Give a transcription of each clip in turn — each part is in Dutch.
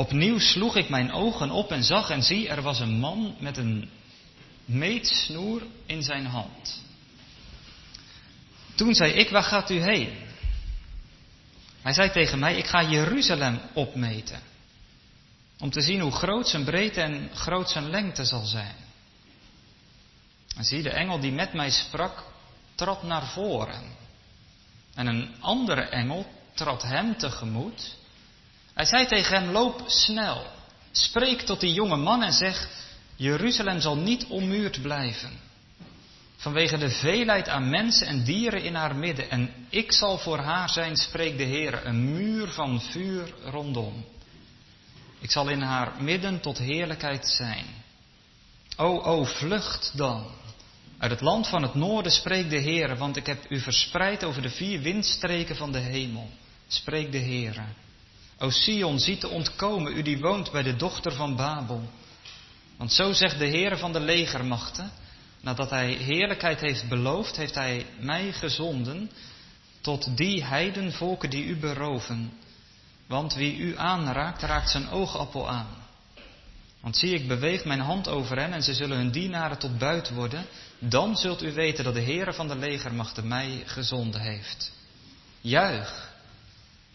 Opnieuw sloeg ik mijn ogen op en zag en zie, er was een man met een meetsnoer in zijn hand. Toen zei ik, waar gaat u heen? Hij zei tegen mij, ik ga Jeruzalem opmeten. Om te zien hoe groot zijn breedte en groot zijn lengte zal zijn. En zie, de engel die met mij sprak, trad naar voren. En een andere engel trad hem tegemoet. Hij zei tegen hem, loop snel. Spreek tot die jonge man en zeg, Jeruzalem zal niet ommuurd blijven. Vanwege de veelheid aan mensen en dieren in haar midden. En ik zal voor haar zijn, spreekt de Heer, een muur van vuur rondom. Ik zal in haar midden tot heerlijkheid zijn. O, o, vlucht dan. Uit het land van het noorden spreekt de Heer, want ik heb u verspreid over de vier windstreken van de hemel. Spreekt de Heer. O Sion, ziet te ontkomen, u die woont bij de dochter van Babel. Want zo zegt de Heer van de legermachten, nadat hij heerlijkheid heeft beloofd, heeft hij mij gezonden tot die heidenvolken die u beroven. Want wie u aanraakt, raakt zijn oogappel aan. Want zie, ik beweeg mijn hand over hen en ze zullen hun dienaren tot buit worden. Dan zult u weten dat de Heere van de legermachten mij gezonden heeft. Juich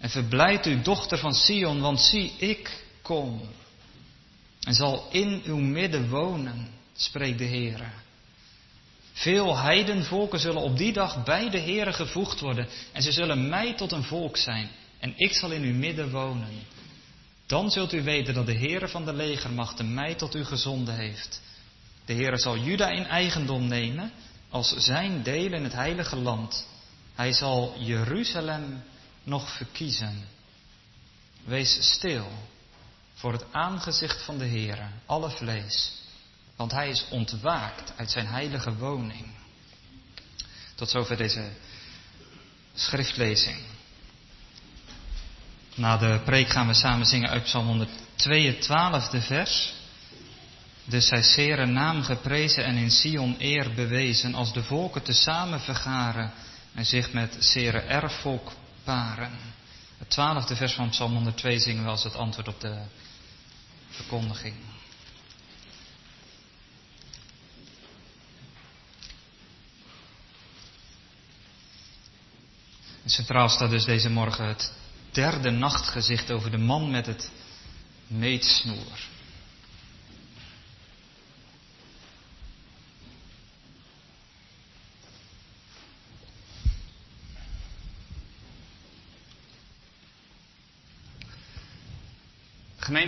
en verblijd u, dochter van Sion, want zie, ik kom en zal in uw midden wonen, spreekt de Heere. Veel heidenvolken zullen op die dag bij de Heere gevoegd worden en ze zullen mij tot een volk zijn en ik zal in uw midden wonen. Dan zult u weten dat de Heere van de legermachten mij tot u gezonden heeft. De Heere zal Juda in eigendom nemen als zijn deel in het heilige land. Hij zal Jeruzalem nog verkiezen. Wees stil voor het aangezicht van de Heere, alle vlees, want hij is ontwaakt uit zijn heilige woning. Tot zover deze schriftlezing. Na de preek gaan we samen zingen uit Psalm 122 vers. Dus zij zeer naam geprezen en in Sion eer bewezen, als de volken tezamen vergaren en zich met zere erfvolk paren. Het twaalfde vers van Psalm 102 zingen we als het antwoord op de verkondiging. centraal staat dus deze morgen het derde nachtgezicht over de man met het meetsnoer.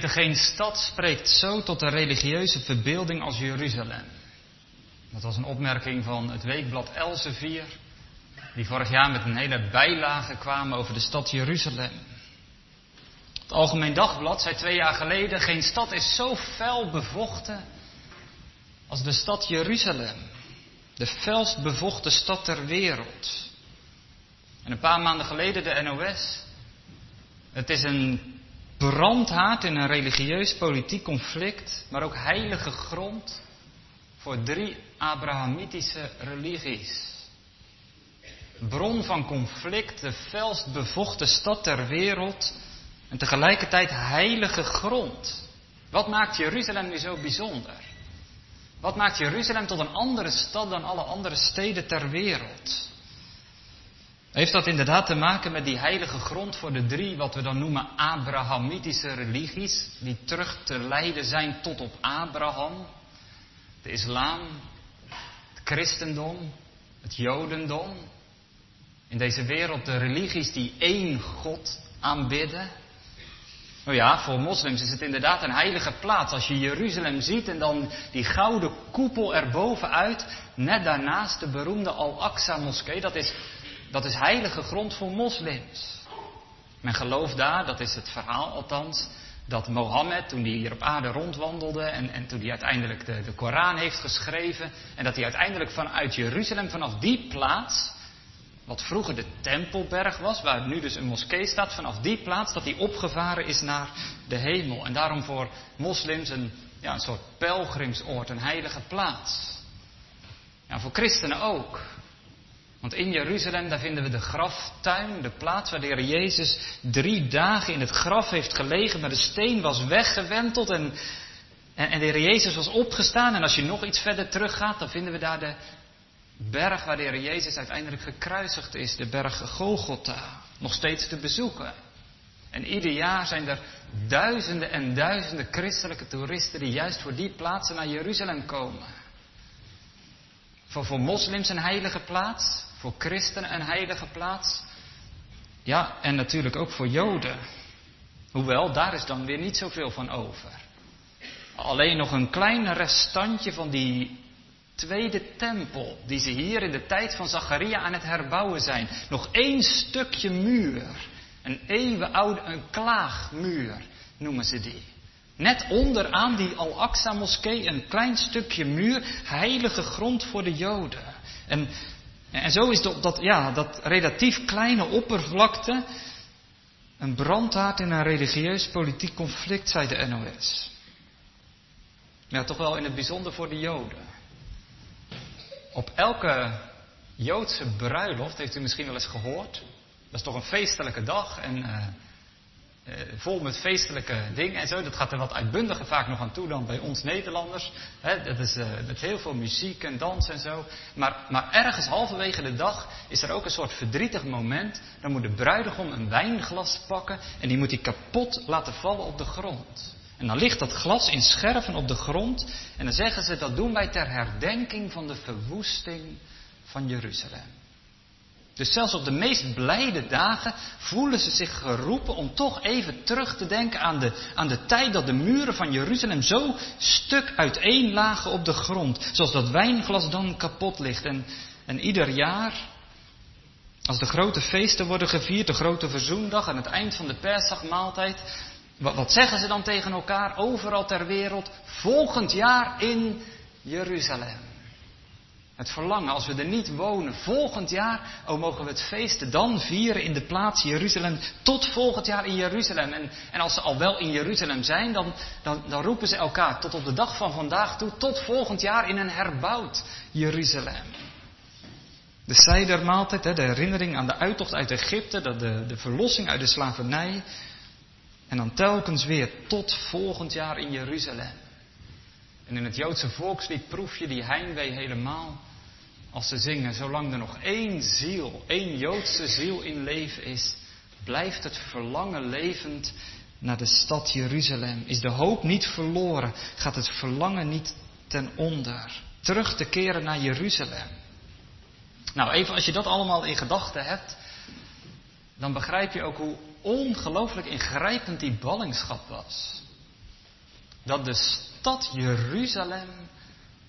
Geen stad spreekt zo tot de religieuze verbeelding als Jeruzalem. Dat was een opmerking van het weekblad Elsevier die vorig jaar met een hele bijlage kwamen over de stad Jeruzalem. Het Algemeen Dagblad zei twee jaar geleden: geen stad is zo fel bevochten als de stad Jeruzalem. De felst bevochten stad ter wereld. En een paar maanden geleden de NOS. Het is een brandhaard in een religieus politiek conflict, maar ook heilige grond voor drie Abrahamitische religies bron van conflict, de felst bevochten stad ter wereld en tegelijkertijd heilige grond. Wat maakt Jeruzalem nu zo bijzonder? Wat maakt Jeruzalem tot een andere stad dan alle andere steden ter wereld? Heeft dat inderdaad te maken met die heilige grond voor de drie, wat we dan noemen Abrahamitische religies, die terug te leiden zijn tot op Abraham? De islam, het christendom, het jodendom, in deze wereld de religies die één God aanbidden. Nou ja, voor moslims is het inderdaad een heilige plaats. Als je Jeruzalem ziet en dan die gouden koepel erbovenuit, net daarnaast de beroemde Al-Aqsa moskee, dat is, dat is heilige grond voor moslims. Men gelooft daar, dat is het verhaal althans, dat Mohammed, toen hij hier op aarde rondwandelde en, en toen hij uiteindelijk de, de Koran heeft geschreven, en dat hij uiteindelijk vanuit Jeruzalem, vanaf die plaats, wat vroeger de Tempelberg was, waar nu dus een moskee staat, vanaf die plaats dat die opgevaren is naar de hemel. En daarom voor moslims een, ja, een soort pelgrimsoord, een heilige plaats. Ja, voor christenen ook. Want in Jeruzalem, daar vinden we de graftuin, de plaats waar de Heer Jezus drie dagen in het graf heeft gelegen, maar de steen was weggewenteld en, en, en de Heer Jezus was opgestaan. En als je nog iets verder teruggaat, dan vinden we daar de berg waar de Heer Jezus uiteindelijk gekruisigd is, de berg Golgotha, nog steeds te bezoeken. En ieder jaar zijn er duizenden en duizenden christelijke toeristen die juist voor die plaatsen naar Jeruzalem komen. Voor, voor moslims een heilige plaats, voor christenen een heilige plaats. Ja, en natuurlijk ook voor Joden. Hoewel, daar is dan weer niet zoveel van over. Alleen nog een klein restantje van die tweede tempel, die ze hier in de tijd van Zacharia aan het herbouwen zijn. Nog één stukje muur. Een eeuwenoude, een klaagmuur noemen ze die. Net onderaan die Al-Aqsa moskee een klein stukje muur, heilige grond voor de Joden. En, en zo is dat, dat, ja, dat relatief kleine oppervlakte een brandhaard in een religieus politiek conflict, zei de NOS. Ja, toch wel in het bijzonder voor de Joden. Op elke Joodse bruiloft, heeft u misschien wel eens gehoord, dat is toch een feestelijke dag en uh, uh, vol met feestelijke dingen en zo. Dat gaat er wat uitbundiger vaak nog aan toe dan bij ons Nederlanders. Dat is uh, met heel veel muziek en dans en zo. Maar, maar ergens halverwege de dag is er ook een soort verdrietig moment. Dan moet de bruidegom een wijnglas pakken en die moet hij kapot laten vallen op de grond. En dan ligt dat glas in scherven op de grond. En dan zeggen ze dat doen wij ter herdenking van de verwoesting van Jeruzalem. Dus zelfs op de meest blijde dagen voelen ze zich geroepen om toch even terug te denken aan de, aan de tijd dat de muren van Jeruzalem zo stuk uiteen lagen op de grond. Zoals dat wijnglas dan kapot ligt. En, en ieder jaar, als de grote feesten worden gevierd, de grote verzoendag aan het eind van de Pesachmaaltijd, wat, wat zeggen ze dan tegen elkaar overal ter wereld? Volgend jaar in Jeruzalem. Het verlangen, als we er niet wonen, volgend jaar, oh mogen we het feesten dan vieren in de plaats Jeruzalem, tot volgend jaar in Jeruzalem. En, en als ze al wel in Jeruzalem zijn, dan, dan, dan roepen ze elkaar tot op de dag van vandaag toe, tot volgend jaar in een herbouwd Jeruzalem. De Seidermaaltijd, de herinnering aan de uittocht uit Egypte, de, de verlossing uit de slavernij. En dan telkens weer tot volgend jaar in Jeruzalem. En in het Joodse volkslied proef je die heimwee helemaal als ze zingen, zolang er nog één ziel, één Joodse ziel in leven is, blijft het verlangen levend naar de stad Jeruzalem. Is de hoop niet verloren, gaat het verlangen niet ten onder. Terug te keren naar Jeruzalem. Nou, even als je dat allemaal in gedachten hebt, dan begrijp je ook hoe ongelooflijk ingrijpend die ballingschap was. Dat de stad Jeruzalem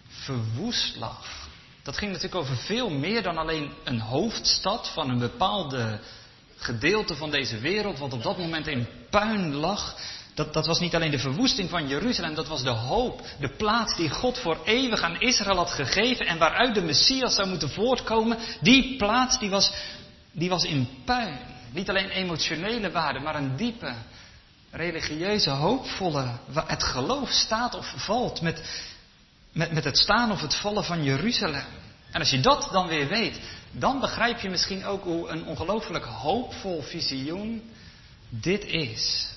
verwoest lag. Dat ging natuurlijk over veel meer dan alleen een hoofdstad van een bepaalde gedeelte van deze wereld, wat op dat moment in puin lag. Dat, dat was niet alleen de verwoesting van Jeruzalem, dat was de hoop, de plaats die God voor eeuwig aan Israël had gegeven en waaruit de Messias zou moeten voortkomen. Die plaats die was, die was in puin. Niet alleen emotionele waarde, maar een diepe, religieuze, hoopvolle. Het geloof staat of valt met, met, met het staan of het vallen van Jeruzalem. En als je dat dan weer weet, dan begrijp je misschien ook hoe een ongelooflijk hoopvol visioen dit is.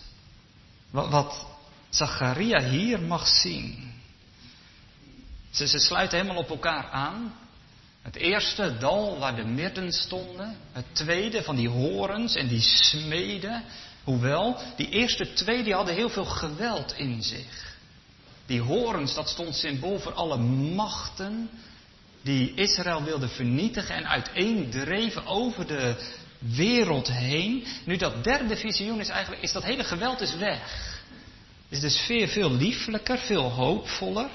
Wat, wat Zacharia hier mag zien. Ze, ze sluiten helemaal op elkaar aan. Het eerste dal waar de midden stonden. Het tweede van die horens en die smeden. Hoewel, die eerste twee die hadden heel veel geweld in zich. Die horens, dat stond symbool voor alle machten die Israël wilde vernietigen en uiteendreven over de wereld heen. Nu dat derde visioen is eigenlijk, is dat hele geweld is weg. Is de sfeer veel lieflijker, veel hoopvoller.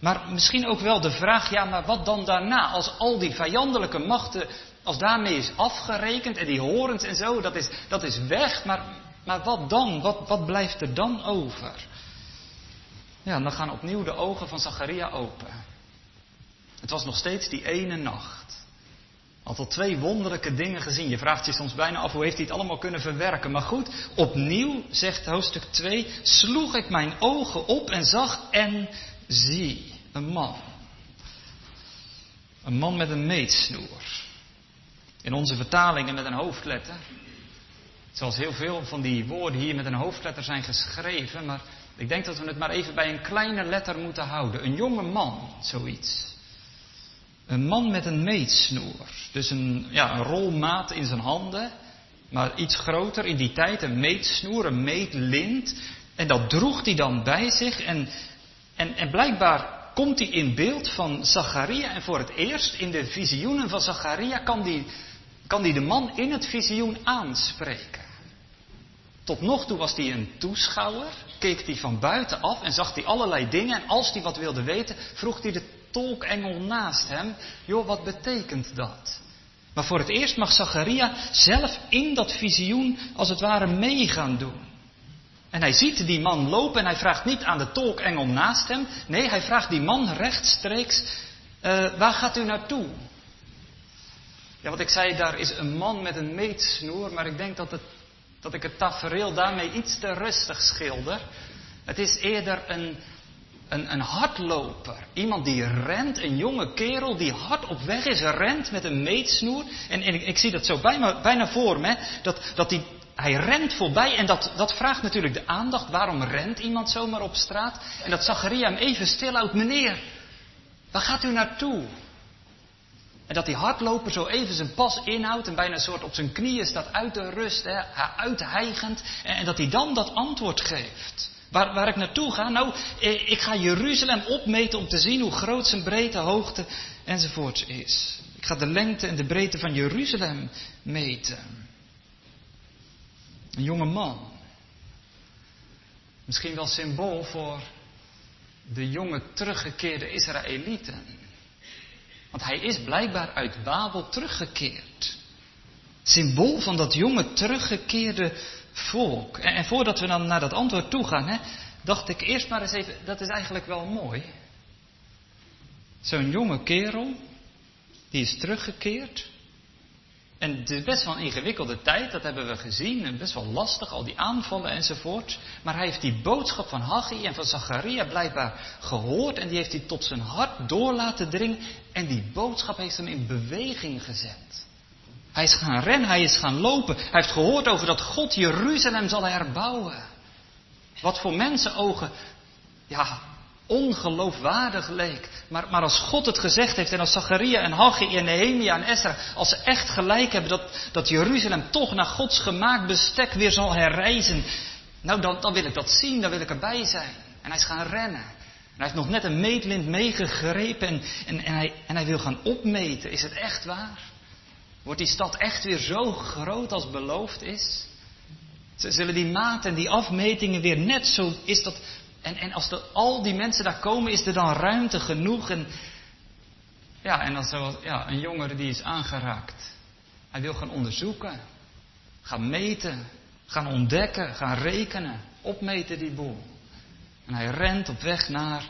Maar misschien ook wel de vraag, ja, maar wat dan daarna? Als al die vijandelijke machten, als daarmee is afgerekend en die horens en zo, dat is, dat is weg. Maar, maar wat dan? Wat, wat blijft er dan over? Ja, dan gaan opnieuw de ogen van Zacharia open. Het was nog steeds die ene nacht. Had al twee wonderlijke dingen gezien. Je vraagt je soms bijna af hoe heeft hij het allemaal kunnen verwerken. Maar goed, opnieuw, zegt hoofdstuk 2, sloeg ik mijn ogen op en zag en zie een man. Een man met een meetsnoer. In onze vertalingen met een hoofdletter. Zoals heel veel van die woorden hier met een hoofdletter zijn geschreven. Maar ik denk dat we het maar even bij een kleine letter moeten houden. Een jonge man, zoiets. Een man met een meetsnoer. Dus een, ja, een rolmaat in zijn handen. Maar iets groter in die tijd, een meetsnoer, een meetlint. En dat droeg hij dan bij zich. En, en, en blijkbaar komt hij in beeld van Zacharia. En voor het eerst in de visioenen van Zacharia kan die, kan die de man in het visioen aanspreken. Tot nog toe was hij een toeschouwer, keek hij van buiten af en zag hij allerlei dingen. En als hij wat wilde weten, vroeg hij de tolkengel naast hem: Joh, wat betekent dat? Maar voor het eerst mag Zacharia zelf in dat visioen als het ware mee gaan doen. En hij ziet die man lopen en hij vraagt niet aan de tolkengel naast hem. Nee, hij vraagt die man rechtstreeks: uh, Waar gaat u naartoe? Ja, wat ik zei, daar is een man met een meetsnoer, maar ik denk dat, het, dat ik het tafereel daarmee iets te rustig schilder. Het is eerder een, een, een hardloper. Iemand die rent, een jonge kerel die hard op weg is, rent met een meetsnoer. En, ik, ik, zie dat zo bijna, bijna voor me, dat, dat die, hij rent voorbij en dat, dat vraagt natuurlijk de aandacht. Waarom rent iemand zomaar op straat? En dat Zacharia hem even stilhoudt, meneer, waar gaat u naartoe? En dat die hardloper zo even zijn pas inhoudt en bijna een soort op zijn knieën staat uit de rust, hè, uithijgend. En dat hij dan dat antwoord geeft. Waar, waar ik naartoe ga? Nou, eh, ik ga Jeruzalem opmeten om te zien hoe groot zijn breedte, hoogte enzovoorts is. Ik ga de lengte en de breedte van Jeruzalem meten. Een jonge man. Misschien wel symbool voor de jonge teruggekeerde Israëlieten. Want hij is blijkbaar uit Babel teruggekeerd. Symbool van dat jonge teruggekeerde volk. En, en, voordat we dan naar dat antwoord toe gaan, hè, dacht ik eerst maar eens even, dat is eigenlijk wel mooi. Zo'n jonge kerel, die is teruggekeerd. En het is best wel een ingewikkelde tijd, dat hebben we gezien. En best wel lastig, al die aanvallen enzovoort. Maar hij heeft die boodschap van Haggai en van Zacharia blijkbaar gehoord. En die heeft hij tot zijn hart door laten dringen. En die boodschap heeft hem in beweging gezet. Hij is gaan rennen, hij is gaan lopen. Hij heeft gehoord over dat God Jeruzalem zal herbouwen. Wat voor mensenogen, ja, ongeloofwaardig leek. Maar, maar als God het gezegd heeft en als Zacharia en Haggai en Nehemia en Esra, als ze echt gelijk hebben dat, dat Jeruzalem toch naar Gods gemaakt bestek weer zal herrijzen. Nou, dan, dan wil ik dat zien, dan wil ik erbij zijn. En hij is gaan rennen. En hij heeft nog net een meetlint meegegrepen en, en, en, hij, en hij wil gaan opmeten. Is het echt waar? Wordt die stad echt weer zo groot als beloofd is? Zullen die maten en die afmetingen weer net zo is dat. En, en als de, al die mensen daar komen, is er dan ruimte genoeg? En, ja, en als er ja, een jongere die is aangeraakt. Hij wil gaan onderzoeken, gaan meten, gaan ontdekken, gaan rekenen, opmeten die boel. En hij rent op weg naar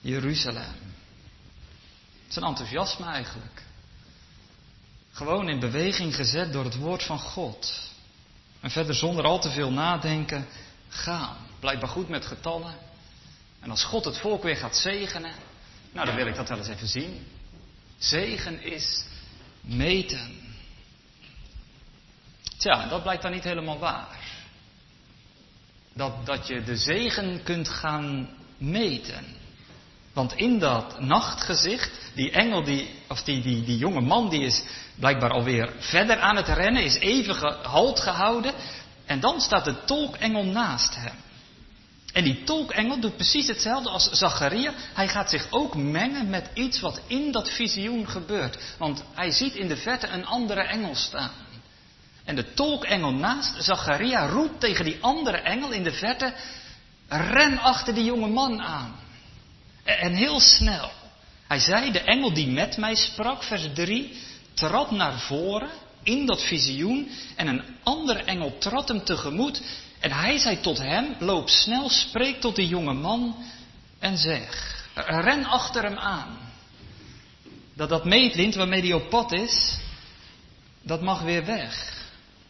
Jeruzalem. Een enthousiasme eigenlijk. Gewoon in beweging gezet door het woord van God. En verder zonder al te veel nadenken gaan. Blijkbaar goed met getallen. En als God het volk weer gaat zegenen, nou dan wil ik dat wel eens even zien. Zegen is meten. Tja, dat blijkt dan niet helemaal waar. Dat, dat je de zegen kunt gaan meten. Want in dat nachtgezicht, die engel, die, of die, die, die jonge man, die is blijkbaar alweer verder aan het rennen, is even halt gehouden. En dan staat de tolkengel naast hem. En die tolkengel doet precies hetzelfde als Zacharia. Hij gaat zich ook mengen met iets wat in dat visioen gebeurt. Want hij ziet in de verte een andere engel staan. En de tolkengel naast Zacharia roept tegen die andere engel in de verte: ren achter die jonge man aan. En heel snel. Hij zei, de engel die met mij sprak, vers 3, trad naar voren in dat visioen en een andere engel trad hem tegemoet en hij zei tot hem, loop snel, spreek tot de jonge man en zeg, ren achter hem aan. Dat dat meetlint waarmee hij op pad is, dat mag weer weg.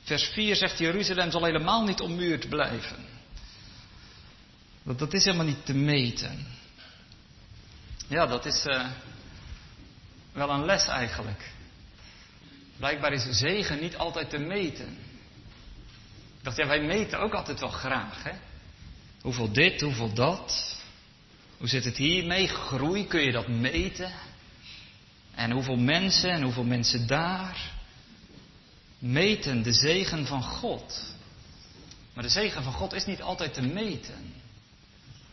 Vers 4 zegt Jeruzalem zal helemaal niet ommuurd blijven. Dat, dat is helemaal niet te meten. Ja, dat is uh, wel een les eigenlijk. Blijkbaar is zegen niet altijd te meten. Ik dacht, ja, wij meten ook altijd wel graag, hè? Hoeveel dit, hoeveel dat. Hoe zit het hiermee? Groei, kun je dat meten? En hoeveel mensen en hoeveel mensen daar? Meten de zegen van God. Maar de zegen van God is niet altijd te meten.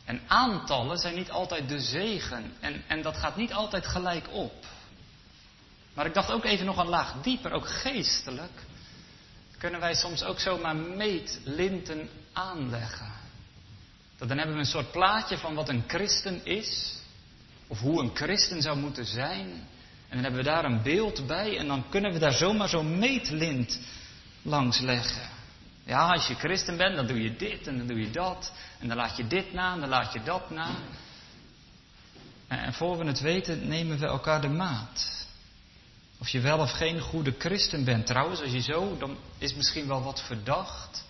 En aantallen zijn niet altijd de zegen. En, en dat gaat niet altijd gelijk op. Maar ik dacht ook even nog een laag dieper, ook geestelijk. Kunnen wij soms ook zomaar meetlinten aanleggen. Dat dan hebben we een soort plaatje van wat een christen is. Of hoe een christen zou moeten zijn. En dan hebben we daar een beeld bij. En dan kunnen we daar zomaar zo'n meetlint langs leggen. Ja, als je christen bent, dan doe je dit en dan doe je dat. En dan laat je dit na en dan laat je dat na. En voor we het weten, nemen we elkaar de maat. Of je wel of geen goede christen bent. Trouwens, als je zo, dan is misschien wel wat verdacht.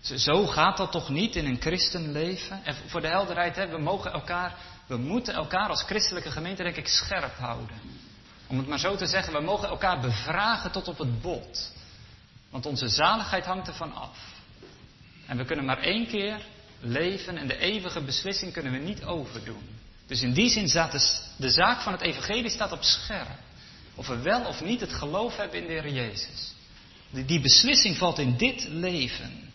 Zo gaat dat toch niet in een christenleven? En voor de helderheid, hè, we mogen elkaar, we moeten elkaar als christelijke gemeente denk ik scherp houden. Om het maar zo te zeggen, we mogen elkaar bevragen tot op het bot. Want onze zaligheid hangt ervan af. En we kunnen maar één keer leven en de eeuwige beslissing kunnen we niet overdoen. Dus in die zin staat de, de zaak van het evangelie staat op scherp. Of we wel of niet het geloof hebben in de Heer Jezus. Die, beslissing valt in dit leven.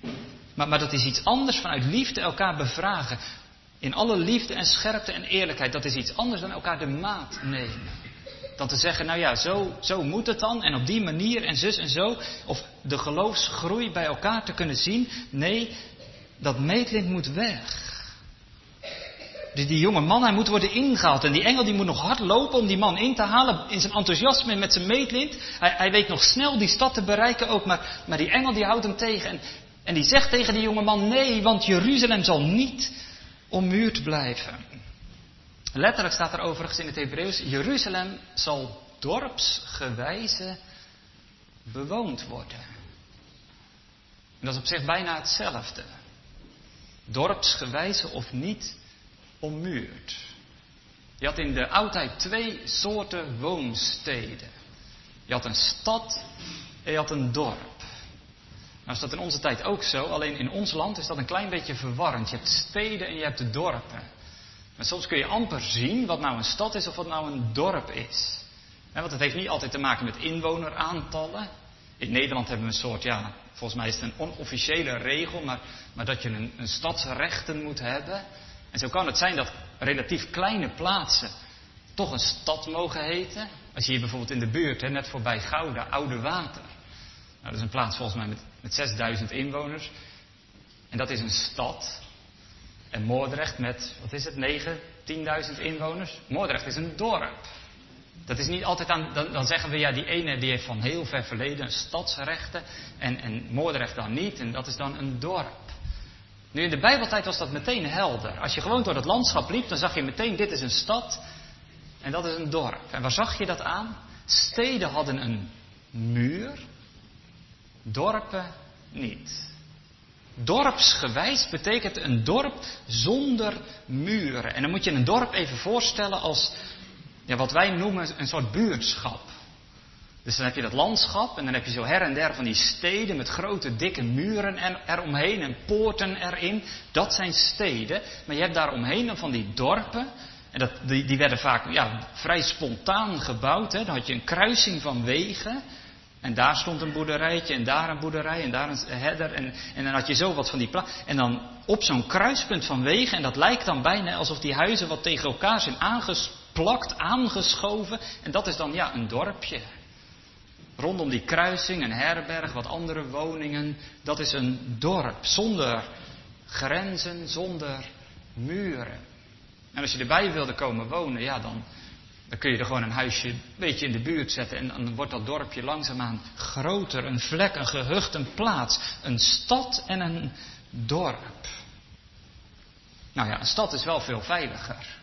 Maar, maar dat is iets anders vanuit liefde elkaar bevragen. In alle liefde en scherpte en eerlijkheid. Dat is iets anders dan elkaar de maat nemen. Dan te zeggen, nou ja, zo, zo moet het dan. En op die manier en zus en zo. Of de geloofsgroei bij elkaar te kunnen zien. Nee, dat meetlint moet weg. Die jonge man, hij moet worden ingehaald. En die engel die moet nog hard lopen om die man in te halen in zijn enthousiasme met zijn meetlint. Hij, hij weet nog snel die stad te bereiken ook, maar, maar die engel die houdt hem tegen. En, en die zegt tegen die jonge man, nee, want Jeruzalem zal niet ommuurd blijven. Letterlijk staat er overigens in het Hebreeuws, Jeruzalem zal dorpsgewijze bewoond worden. En dat is op zich bijna hetzelfde. Dorpsgewijze of niet ommuurd. Je had in de oudheid twee soorten woonsteden. Je had een stad en je had een dorp. Nou is dat in onze tijd ook zo, alleen in ons land is dat een klein beetje verwarrend. Je hebt steden en je hebt dorpen. Maar soms kun je amper zien wat nou een stad is of wat nou een dorp is. want het heeft niet altijd te maken met inwoneraantallen. In Nederland hebben we een soort, ja, volgens mij is het een onofficiële regel, maar, maar dat je een, een stadsrechten moet hebben. En zo kan het zijn dat relatief kleine plaatsen toch een stad mogen heten. Als je hier bijvoorbeeld in de buurt, hè, net voorbij Gouda, Oude Water. Nou, dat is een plaats volgens mij met, met 6000 inwoners. En dat is een stad. En Moordrecht met, wat is het, 9, 10.000 inwoners. Moordrecht is een dorp. Dat is niet altijd aan, dan, dan, zeggen we ja, die ene die heeft van heel ver verleden stadsrechten en, en Moordrecht dan niet. En dat is dan een dorp. Nu in de Bijbeltijd was dat meteen helder. Als je gewoon door het landschap liep, dan zag je meteen dit is een stad en dat is een dorp. En waar zag je dat aan? Steden hadden een muur, dorpen niet. Dorpsgewijs betekent een dorp zonder muren. En dan moet je een dorp even voorstellen als ja, wat wij noemen een soort buurtschap. Dus dan heb je dat landschap en dan heb je zo her en der van die steden met grote dikke muren eromheen en poorten erin. Dat zijn steden. Maar je hebt daaromheen dan van die dorpen. En dat, die, die werden vaak ja, vrij spontaan gebouwd. Hè. Dan had je een kruising van wegen. En daar stond een boerderijtje en daar een boerderij en daar een herder. En, en dan had je zo wat van die plaatsen. En dan op zo'n kruispunt van wegen. En dat lijkt dan bijna alsof die huizen wat tegen elkaar zijn aangesplakt, aangeschoven. En dat is dan ja een dorpje. Rondom die kruising een herberg, wat andere woningen. Dat is een dorp zonder grenzen, zonder muren. En als je erbij wilde komen wonen, ja, dan, dan kun je er gewoon een huisje een beetje in de buurt zetten. En dan wordt dat dorpje langzaamaan groter. Een vlek, een gehucht, een plaats. Een stad en een dorp. Nou ja, een stad is wel veel veiliger.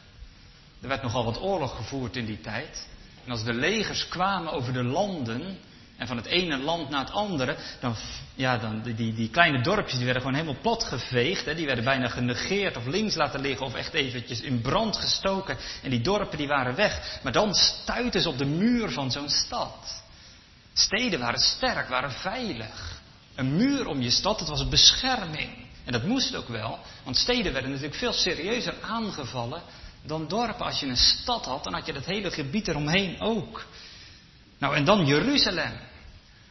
Er werd nogal wat oorlog gevoerd in die tijd. En als de legers kwamen over de landen, en van het ene land naar het andere, dan, ja, dan die, die kleine dorpjes werden gewoon helemaal platgeveegd. Hè, die werden bijna genegeerd of links laten liggen of echt eventjes in brand gestoken. En die dorpen die waren weg. Maar dan stuiten ze op de muur van zo'n stad. Steden waren sterk, waren veilig. Een muur om je stad, het was bescherming. En dat moest ook wel, want steden werden natuurlijk veel serieuzer aangevallen dan dorpen. Als je een stad had, dan had je dat hele gebied eromheen ook. Nou, en dan Jeruzalem.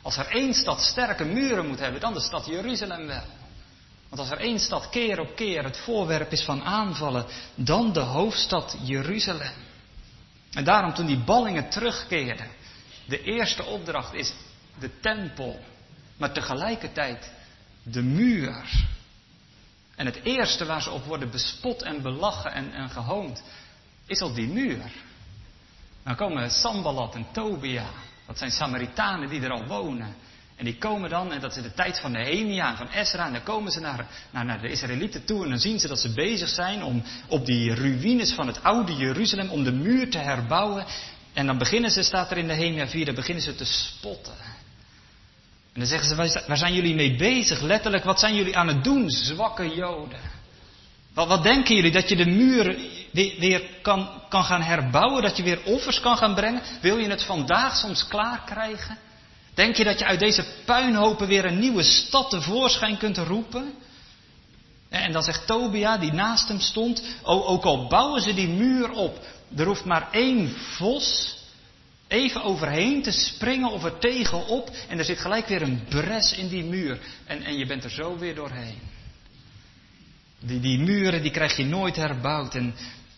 Als er één stad sterke muren moet hebben, dan de stad Jeruzalem wel. Want als er één stad keer op keer het voorwerp is van aanvallen, dan de hoofdstad Jeruzalem. En daarom toen die ballingen terugkeerden, de eerste opdracht is de tempel, maar tegelijkertijd de muur. En het eerste waar ze op worden bespot en belachen en, en gehoond, is al die muur. Dan komen Sambalat en Tobia, dat zijn Samaritanen die er al wonen. En die komen dan, en dat is de tijd van Nehemia en van Ezra, en dan komen ze naar, naar, naar de Israëlieten toe en dan zien ze dat ze bezig zijn om op die ruïnes van het oude Jeruzalem, om de muur te herbouwen. En dan beginnen ze, staat er in Nehemia 4, dan beginnen ze te spotten. En dan zeggen ze, waar zijn jullie mee bezig? Letterlijk, wat zijn jullie aan het doen, zwakke Joden? Wat, wat denken jullie, dat je de muur weer, weer kan, kan gaan herbouwen, dat je weer offers kan gaan brengen? Wil je het vandaag soms klaar krijgen? Denk je dat je uit deze puinhopen weer een nieuwe stad tevoorschijn kunt roepen? En dan zegt Tobia, die naast hem stond, ook al bouwen ze die muur op, er hoeft maar één vos even overheen te springen of er tegenop en er zit gelijk weer een bres in die muur en, en je bent er zo weer doorheen. Die, die muren die krijg je nooit herbouwd en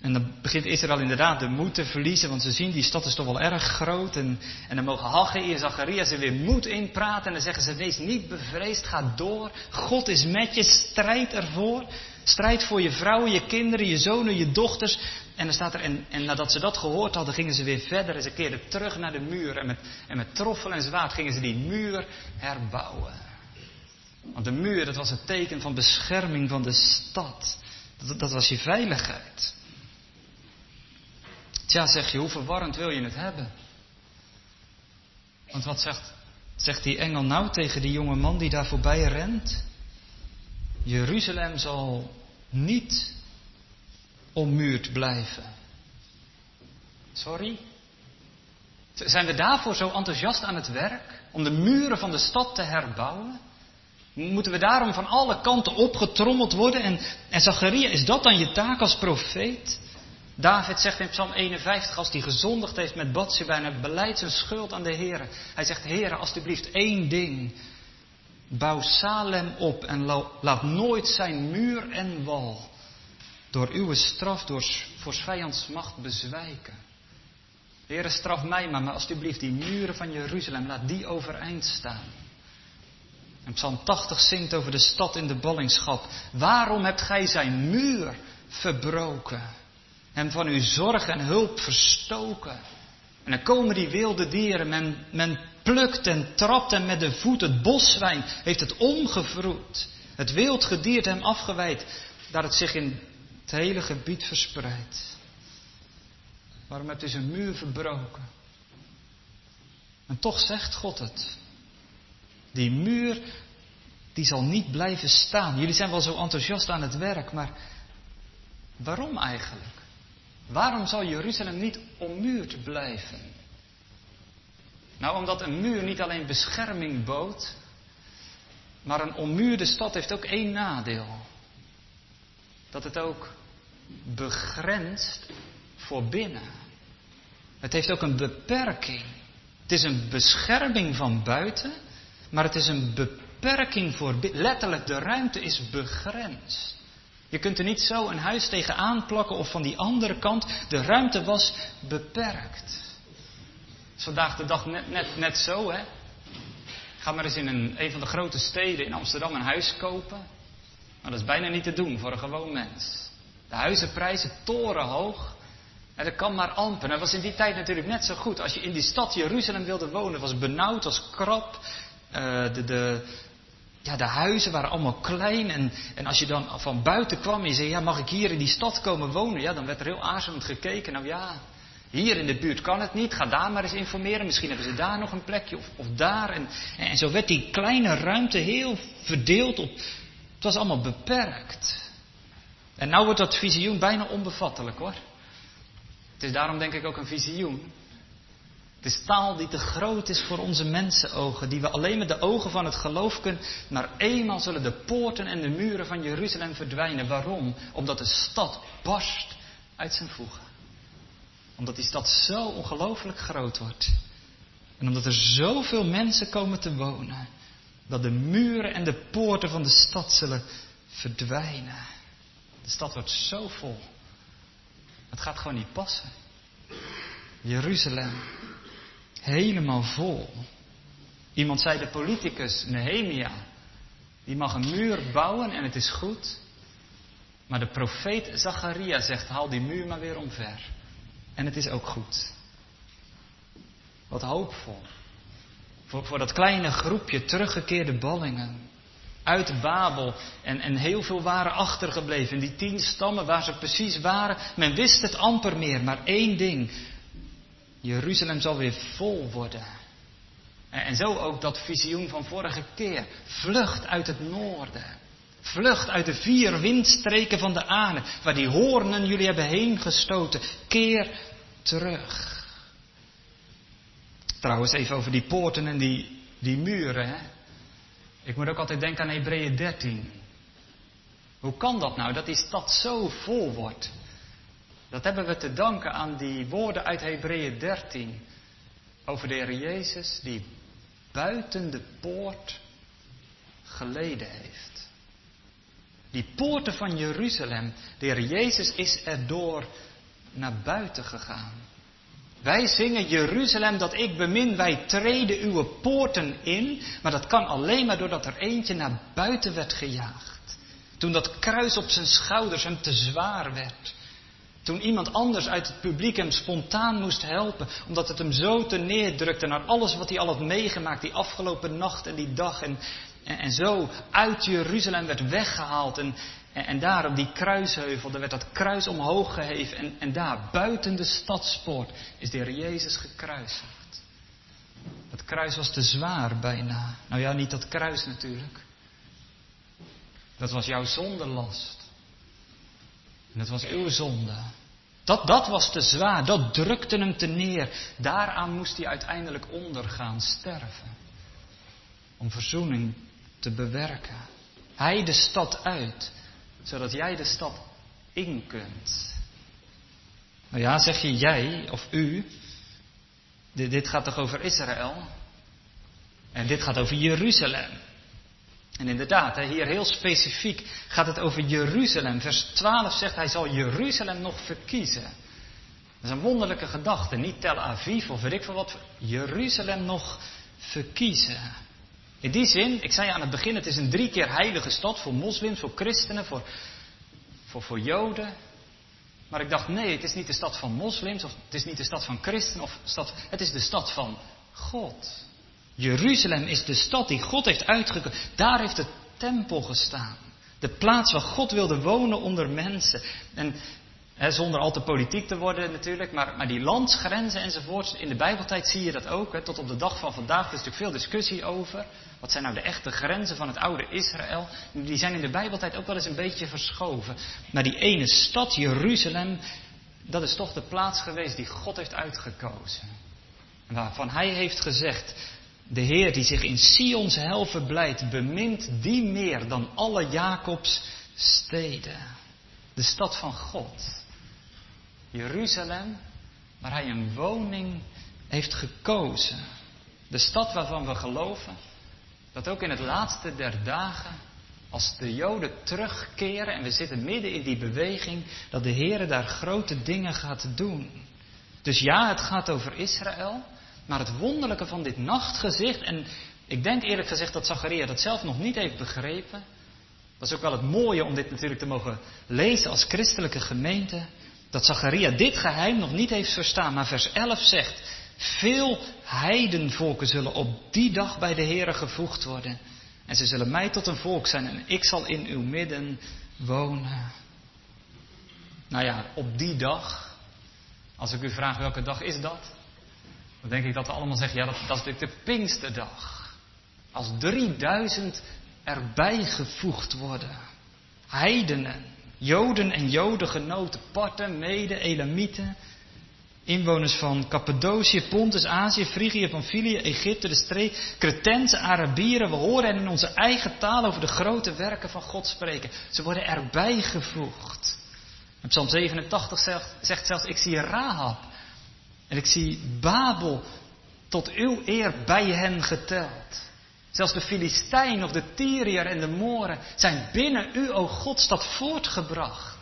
en dan begint Israël inderdaad de moed te verliezen, want ze zien die stad is toch wel erg groot. En, en dan mogen Haggai en Zacharias er weer moed in praten. En dan zeggen ze, wees niet bevreesd, ga door. God is met je, strijd ervoor. Strijd voor je vrouwen, je kinderen, je zonen, je dochters. En dan staat er, en, nadat ze dat gehoord hadden, gingen ze weer verder. En ze keerden terug naar de muur. En met, en met troffel en zwaard gingen ze die muur herbouwen. Want de muur, dat was het teken van bescherming van de stad. Dat, dat was je veiligheid. Tja, zeg je, hoe verwarrend wil je het hebben? Want wat zegt, zegt die engel nou tegen die jonge man die daar voorbij rent? Jeruzalem zal niet ommuurd blijven. Sorry? Zijn we daarvoor zo enthousiast aan het werk? Om de muren van de stad te herbouwen? Moeten we daarom van alle kanten opgetrommeld worden? En, en is dat dan je taak als profeet? David zegt in Psalm 51, als hij gezondigd heeft met Bathsheba en hij beleidt zijn schuld aan de Heer. Hij zegt, Heer, alstublieft één ding. Bouw Salem op en laat nooit zijn muur en wal door uw straf, door voor vijands macht bezwijken. Heer, straf mij maar, maar alstublieft die muren van Jeruzalem, laat die overeind staan. En Psalm 80 zingt over de stad in de ballingschap. Waarom hebt gij zijn muur verbroken? hem van uw zorg en hulp verstoken. En dan komen die wilde dieren, men, men plukt en trapt hem met de voet. Het boswijn heeft het omgevroed. Het wild gedierte hem afgeweid, dat het zich in het hele gebied verspreidt. Waarom hebt u zijn muur verbroken? En toch zegt God het. Die muur, die zal niet blijven staan. Jullie zijn wel zo enthousiast aan het werk, maar waarom eigenlijk? Waarom zal Jeruzalem niet ommuurd blijven? Nou, omdat een muur niet alleen bescherming bood, maar een ommuurde stad heeft ook één nadeel. Dat het ook begrenst voor binnen. Het heeft ook een beperking. Het is een bescherming van buiten, maar het is een beperking voor binnen. Letterlijk, de ruimte is begrensd. Je kunt er niet zo een huis tegen aanplakken of van die andere kant. De ruimte was beperkt. Vandaag de dag net, net, net zo, hè. Ga maar eens in een, een van de grote steden in Amsterdam een huis kopen. Maar dat is bijna niet te doen voor een gewoon mens. De huizenprijzen torenhoog. En dat kan maar amper. Dat was in die tijd natuurlijk net zo goed. Als je in die stad Jeruzalem wilde wonen, was benauwd, was krap. Uh, de, de, ja, de huizen waren allemaal klein. En, en als je dan van buiten kwam en je zei, ja, mag ik hier in die stad komen wonen? Ja, dan werd er heel aarzelend gekeken. Nou ja, hier in de buurt kan het niet. Ga daar maar eens informeren. Misschien hebben ze daar nog een plekje of, of daar. En, en zo werd die kleine ruimte heel verdeeld op. Het was allemaal beperkt. En nou wordt dat visioen bijna onbevattelijk hoor. Het is daarom denk ik ook een visioen. Het is taal die te groot is voor onze mensenogen, die we alleen met de ogen van het geloof kunnen. Maar eenmaal zullen de poorten en de muren van Jeruzalem verdwijnen. Waarom? Omdat de stad barst uit zijn voegen. Omdat die stad zo ongelooflijk groot wordt. En omdat er zoveel mensen komen te wonen. Dat de muren en de poorten van de stad zullen verdwijnen. De stad wordt zo vol. Het gaat gewoon niet passen. Jeruzalem, helemaal vol. Iemand zei de politicus Nehemia, die mag een muur bouwen en het is goed. Maar de profeet Zacharia zegt, haal die muur maar weer omver. En het is ook goed. Wat hoopvol. Voor, voor dat kleine groepje teruggekeerde ballingen. Uit Babel. En, en heel veel waren achtergebleven. Die tien stammen waar ze precies waren. Men wist het amper meer. Maar één ding. Jeruzalem zal weer vol worden. En, en zo ook dat visioen van vorige keer. Vlucht uit het noorden. Vlucht uit de vier windstreken van de aarde. Waar die hoornen jullie hebben heen gestoten. Keer terug. Trouwens, even over die poorten en die, die muren. Hè? Ik moet ook altijd denken aan Hebreeën 13. Hoe kan dat nou, dat die stad zo vol wordt? Dat hebben we te danken aan die woorden uit Hebreeën 13. Over de Heer Jezus die buiten de poort geleden heeft. Die poorten van Jeruzalem, de Heer Jezus is erdoor naar buiten gegaan. Wij zingen Jeruzalem dat ik bemin, wij treden uw poorten in, maar dat kan alleen maar doordat er eentje naar buiten werd gejaagd. Toen dat kruis op zijn schouders hem te zwaar werd. Toen iemand anders uit het publiek hem spontaan moest helpen, omdat het hem zo te neerdrukte naar alles wat hij al had meegemaakt die afgelopen nacht en die dag. En, en, en zo uit Jeruzalem werd weggehaald en, en, daar op die kruisheuvel, daar werd dat kruis omhoog geheven. En, en daar, buiten de stadspoort, is de Heer Jezus gekruisigd. Dat kruis was te zwaar bijna. Nou ja, niet dat kruis natuurlijk. Dat was jouw zondelast. En dat was uw zonde. Dat, dat was te zwaar, dat drukte hem te neer. Daaraan moest hij uiteindelijk ondergaan, sterven. Om verzoening te bewerken. Hij de stad uit zodat jij de stad in kunt. Nou ja, zeg je jij of u, dit, dit gaat toch over Israël? En dit gaat over Jeruzalem. En inderdaad, hier heel specifiek gaat het over Jeruzalem. Vers 12 zegt hij zal Jeruzalem nog verkiezen. Dat is een wonderlijke gedachte. Niet Tel Aviv of weet ik veel wat. Jeruzalem nog verkiezen. In die zin, ik zei aan het begin, het is een drie keer heilige stad voor moslims, voor christenen, voor, voor, voor joden. Maar ik dacht, nee, het is niet de stad van moslims, of het is niet de stad van christenen, of stad, het is de stad van God. Jeruzalem is de stad die God heeft uitgekozen. Daar heeft de tempel gestaan. De plaats waar God wilde wonen onder mensen. En zonder al te politiek te worden natuurlijk, maar, maar die landsgrenzen enzovoorts. In de Bijbeltijd zie je dat ook. tot op de dag van vandaag. Er is natuurlijk veel discussie over. Wat zijn nou de echte grenzen van het oude Israël? Die zijn in de Bijbeltijd ook wel eens een beetje verschoven. Maar die ene stad, Jeruzalem, dat is toch de plaats geweest die God heeft uitgekozen. Waarvan hij heeft gezegd, de Heer die zich in Sions hel verblijdt, bemint die meer dan alle Jacobs steden. De stad van God. Jeruzalem, waar hij een woning heeft gekozen. De stad waarvan we geloven dat ook in het laatste der dagen, als de Joden terugkeren en we zitten midden in die beweging, dat de Heer daar grote dingen gaat doen. Dus ja, het gaat over Israël, maar het wonderlijke van dit nachtgezicht, en ik denk eerlijk gezegd dat Zacharia dat zelf nog niet heeft begrepen. Dat is ook wel het mooie om dit natuurlijk te mogen lezen als christelijke gemeente. Dat Zacharia dit geheim nog niet heeft verstaan. Maar vers 11 zegt, veel heidenvolken zullen op die dag bij de Heere gevoegd worden. En ze zullen mij tot een volk zijn en ik zal in uw midden wonen. Nou ja, op die dag, als ik u vraag welke dag is dat, dan denk ik dat we allemaal zeggen, ja dat, dat is natuurlijk de Pinksterdag. Als 3000 erbij gevoegd worden. Heidenen, Joden en Jodengenoten, Parten, Mede, Elamieten, Inwoners van Cappadocië, Pontus, Azië, Frigië, Pamphylië, Egypte, de streek, Cretense, Arabieren. We horen hen in onze eigen taal over de grote werken van God spreken. Ze worden erbij gevoegd. Psalm 87 zegt, zegt zelfs, ik zie Rahab en ik zie Babel tot uw eer bij hen geteld. Zelfs de Filistijn of de Tyriër en de Moren zijn binnen u, o God, stad voortgebracht.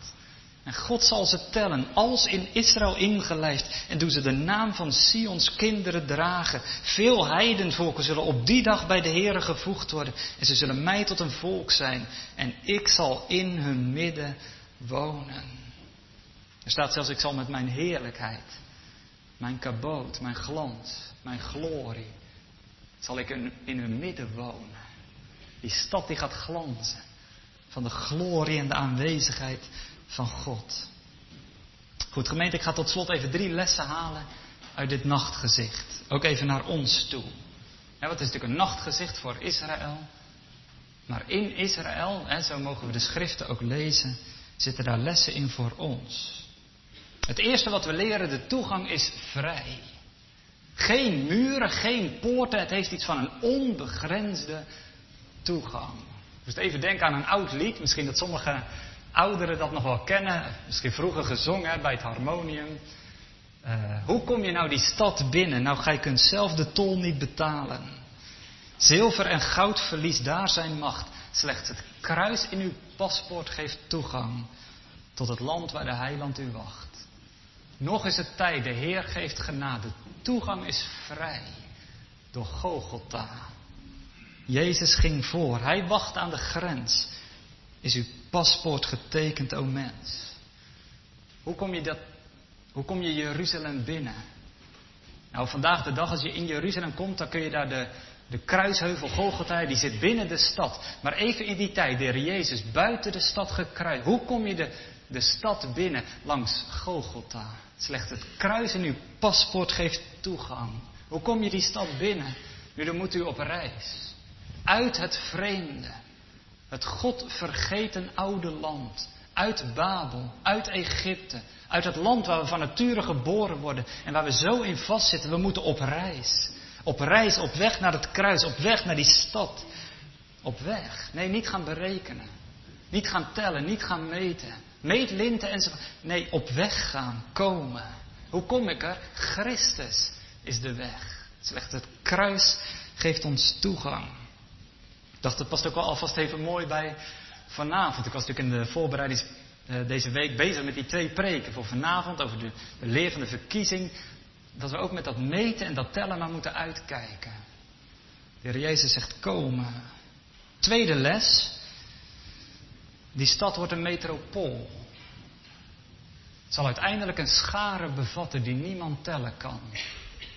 En God zal ze tellen, als in Israël ingelijfd, en doen ze de naam van Sions kinderen dragen. Veel heidenvolken zullen op die dag bij de Here gevoegd worden, en ze zullen mij tot een volk zijn, en ik zal in hun midden wonen. Er staat zelfs, ik zal met mijn heerlijkheid, mijn kaboot, mijn glans, mijn glorie, zal ik in, hun midden wonen. Die stad die gaat glanzen van de glorie en de aanwezigheid van God. Goed, gemeente, ik ga tot slot even drie lessen halen uit dit nachtgezicht. Ook even naar ons toe. Ja, wat is natuurlijk een nachtgezicht voor Israël. Maar in Israël, hè, zo mogen we de schriften ook lezen, zitten daar lessen in voor ons. Het eerste wat we leren, de toegang is vrij. Geen muren, geen poorten, het heeft iets van een onbegrensde toegang. Dus even denken aan een oud lied, misschien dat sommige ouderen dat nog wel kennen, misschien vroeger gezongen bij het harmonium. Uh, hoe kom je nou die stad binnen? Nou, gij kunt zelf de tol niet betalen. Zilver en goud verliest daar zijn macht. Slechts het kruis in uw paspoort geeft toegang tot het land waar de heiland u wacht. Nog is het tijd, de Heer geeft genade. Toegang is vrij door Gogolta. Jezus ging voor, hij wacht aan de grens. Is uw paspoort getekend, o mens? Hoe kom je, dat, hoe kom je Jeruzalem binnen? Nou, vandaag de dag, als je in Jeruzalem komt, dan kun je daar de, de kruisheuvel Golgotha, die zit binnen de stad. Maar even in die tijd, de Heer Jezus buiten de stad gekruid. Hoe kom je de, de stad binnen? Langs Golgotha. Slechts het kruis in uw paspoort geeft toegang. Hoe kom je die stad binnen? Nu, dan moet u op reis. Uit het vreemde. Het God vergeten oude land. Uit Babel, uit Egypte, uit het land waar we van nature geboren worden en waar we zo in vastzitten. We moeten op reis. Op reis, op weg naar het kruis, op weg naar die stad. Op weg. Nee, niet gaan berekenen. Niet gaan tellen, niet gaan meten. Meetlinten enzovoort. Nee, op weg gaan, komen. Hoe kom ik er? Christus is de weg. Slechts het kruis geeft ons toegang. Ik dacht, dat past ook wel alvast even mooi bij vanavond. Ik was natuurlijk in de voorbereiding uh, deze week bezig met die twee preken voor vanavond over de, de leer van de verkiezing. Dat we ook met dat meten en dat tellen maar moeten uitkijken. De Heer Jezus zegt komen. Tweede les. Die stad wordt een metropool. Het zal uiteindelijk een schare bevatten die niemand tellen kan.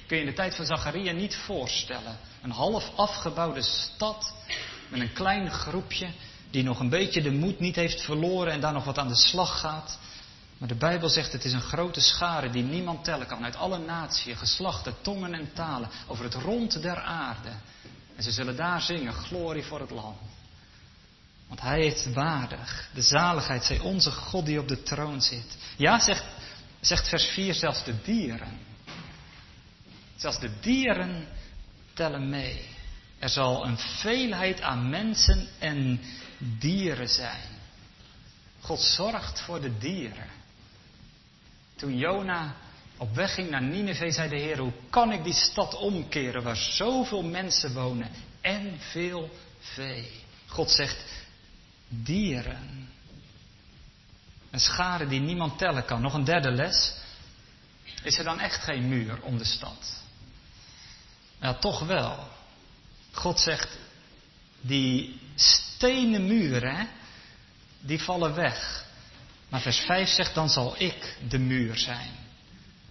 Kun je in de tijd van Zacharia niet voorstellen. Een half afgebouwde stad met een klein groepje die nog een beetje de moed niet heeft verloren en daar nog wat aan de slag gaat. Maar de Bijbel zegt het is een grote schare die niemand tellen kan. Uit alle naties, geslachten, tongen en talen. Over het rond der aarde. En ze zullen daar zingen, glorie voor het land. Want hij is waardig. De zaligheid zij onze God die op de troon zit. Ja, zegt, zegt vers 4, zelfs de dieren. Zelfs de dieren tellen mee. Er zal een veelheid aan mensen en dieren zijn. God zorgt voor de dieren. Toen Jona op weg ging naar Nineveh, zei de Heer: Hoe kan ik die stad omkeren waar zoveel mensen wonen en veel vee? God zegt: Dieren. Een schade die niemand tellen kan. Nog een derde les. Is er dan echt geen muur om de stad? Ja, toch wel. God zegt: Die stenen muren, die vallen weg. Maar vers 5 zegt, dan zal ik de muur zijn.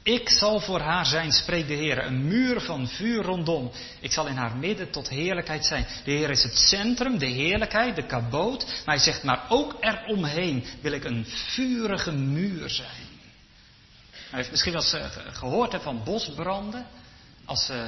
Ik zal voor haar zijn, spreekt de Heer, een muur van vuur rondom. Ik zal in haar midden tot heerlijkheid zijn. De Heer is het centrum, de heerlijkheid, de kaboot. Maar hij zegt, maar ook eromheen wil ik een vurige muur zijn. Hij heeft misschien wel eens eh, gehoord hè, van bosbranden. Als, uh,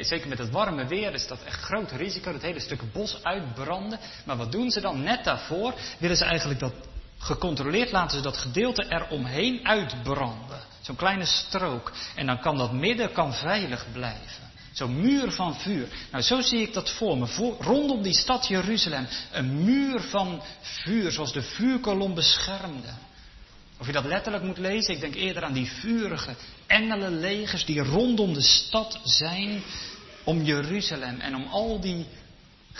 zeker met het warme weer is dat echt groot risico, het hele stuk bos uitbranden. Maar wat doen ze dan? Net daarvoor willen ze eigenlijk dat gecontroleerd laten ze dat gedeelte eromheen uitbranden. Zo'n kleine strook. En dan kan dat midden kan veilig blijven. Zo'n muur van vuur. Nou, zo zie ik dat voor me. Voor, rondom die stad Jeruzalem. Een muur van vuur, zoals de vuurkolom beschermde. Of je dat letterlijk moet lezen, ik denk eerder aan die vurige engelenlegers die rondom de stad zijn om Jeruzalem en om al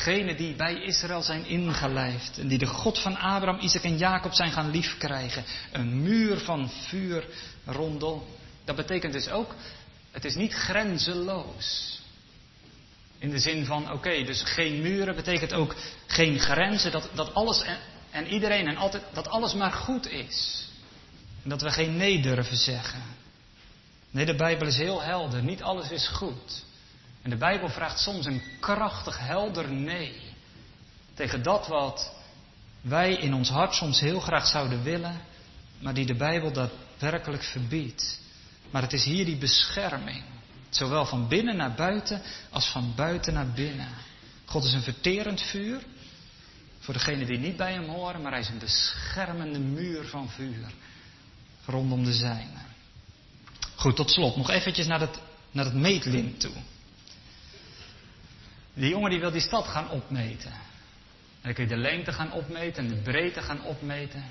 diegenen die bij Israël zijn ingelijfd en die de God van Abraham, Isaac en Jacob zijn gaan liefkrijgen. Een muur van vuur rondom. Dat betekent dus ook, het is niet grenzeloos. In de zin van, oké, dus geen muren betekent ook geen grenzen, dat, dat alles en, en iedereen en altijd, dat alles maar goed is. En dat we geen nee durven zeggen. Nee, de Bijbel is heel helder. Niet alles is goed. En de Bijbel vraagt soms een krachtig, helder nee. Tegen dat wat wij in ons hart soms heel graag zouden willen, maar die de Bijbel daadwerkelijk verbiedt. Maar het is hier die bescherming. Zowel van binnen naar buiten als van buiten naar binnen. God is een verterend vuur. Voor degenen die niet bij hem horen, maar hij is een beschermende muur van vuur rondom de zijne. Goed, tot slot nog eventjes naar het, naar het meetlint toe. Die jongen die wil die stad gaan opmeten. En dan kun je de lengte gaan opmeten en de breedte gaan opmeten.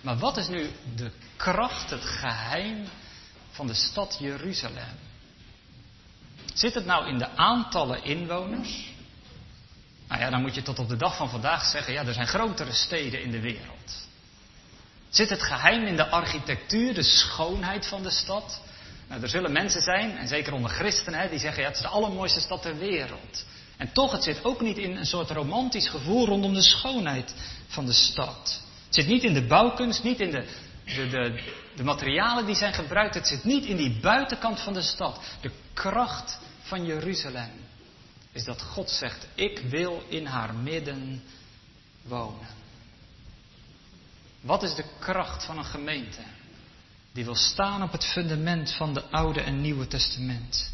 Maar wat is nu de kracht, het geheim van de stad Jeruzalem? Zit het nou in de aantallen inwoners? Nou ja, dan moet je tot op de dag van vandaag zeggen, ja, er zijn grotere steden in de wereld. Zit het geheim in de architectuur, de schoonheid van de stad? Nou, er zullen mensen zijn, en zeker onder christenen, die zeggen: ja, het is de allermooiste stad ter wereld. En toch, het zit ook niet in een soort romantisch gevoel rondom de schoonheid van de stad. Het zit niet in de bouwkunst, niet in de, de, de materialen die zijn gebruikt. Het zit niet in die buitenkant van de stad. De kracht van Jeruzalem is dat God zegt: Ik wil in haar midden wonen. Wat is de kracht van een gemeente? Die wil staan op het fundament van de Oude en Nieuwe Testament.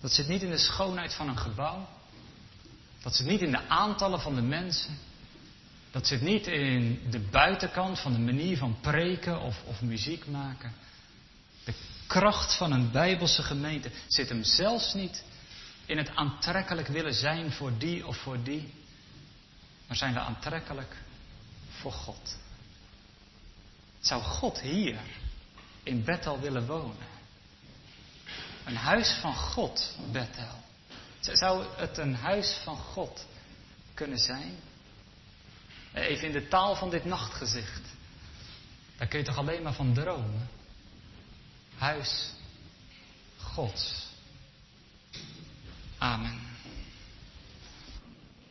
Dat zit niet in de schoonheid van een gebouw. Dat zit niet in de aantallen van de mensen. Dat zit niet in de buitenkant van de manier van preken of, of muziek maken. De kracht van een bijbelse gemeente zit hem zelfs niet in het aantrekkelijk willen zijn voor die of voor die. Maar zijn we aantrekkelijk voor God. Zou God hier in Bethel willen wonen? Een huis van God, Bethel. Zou het een huis van God kunnen zijn? Even in de taal van dit nachtgezicht. Daar kun je toch alleen maar van dromen? Huis God. Amen.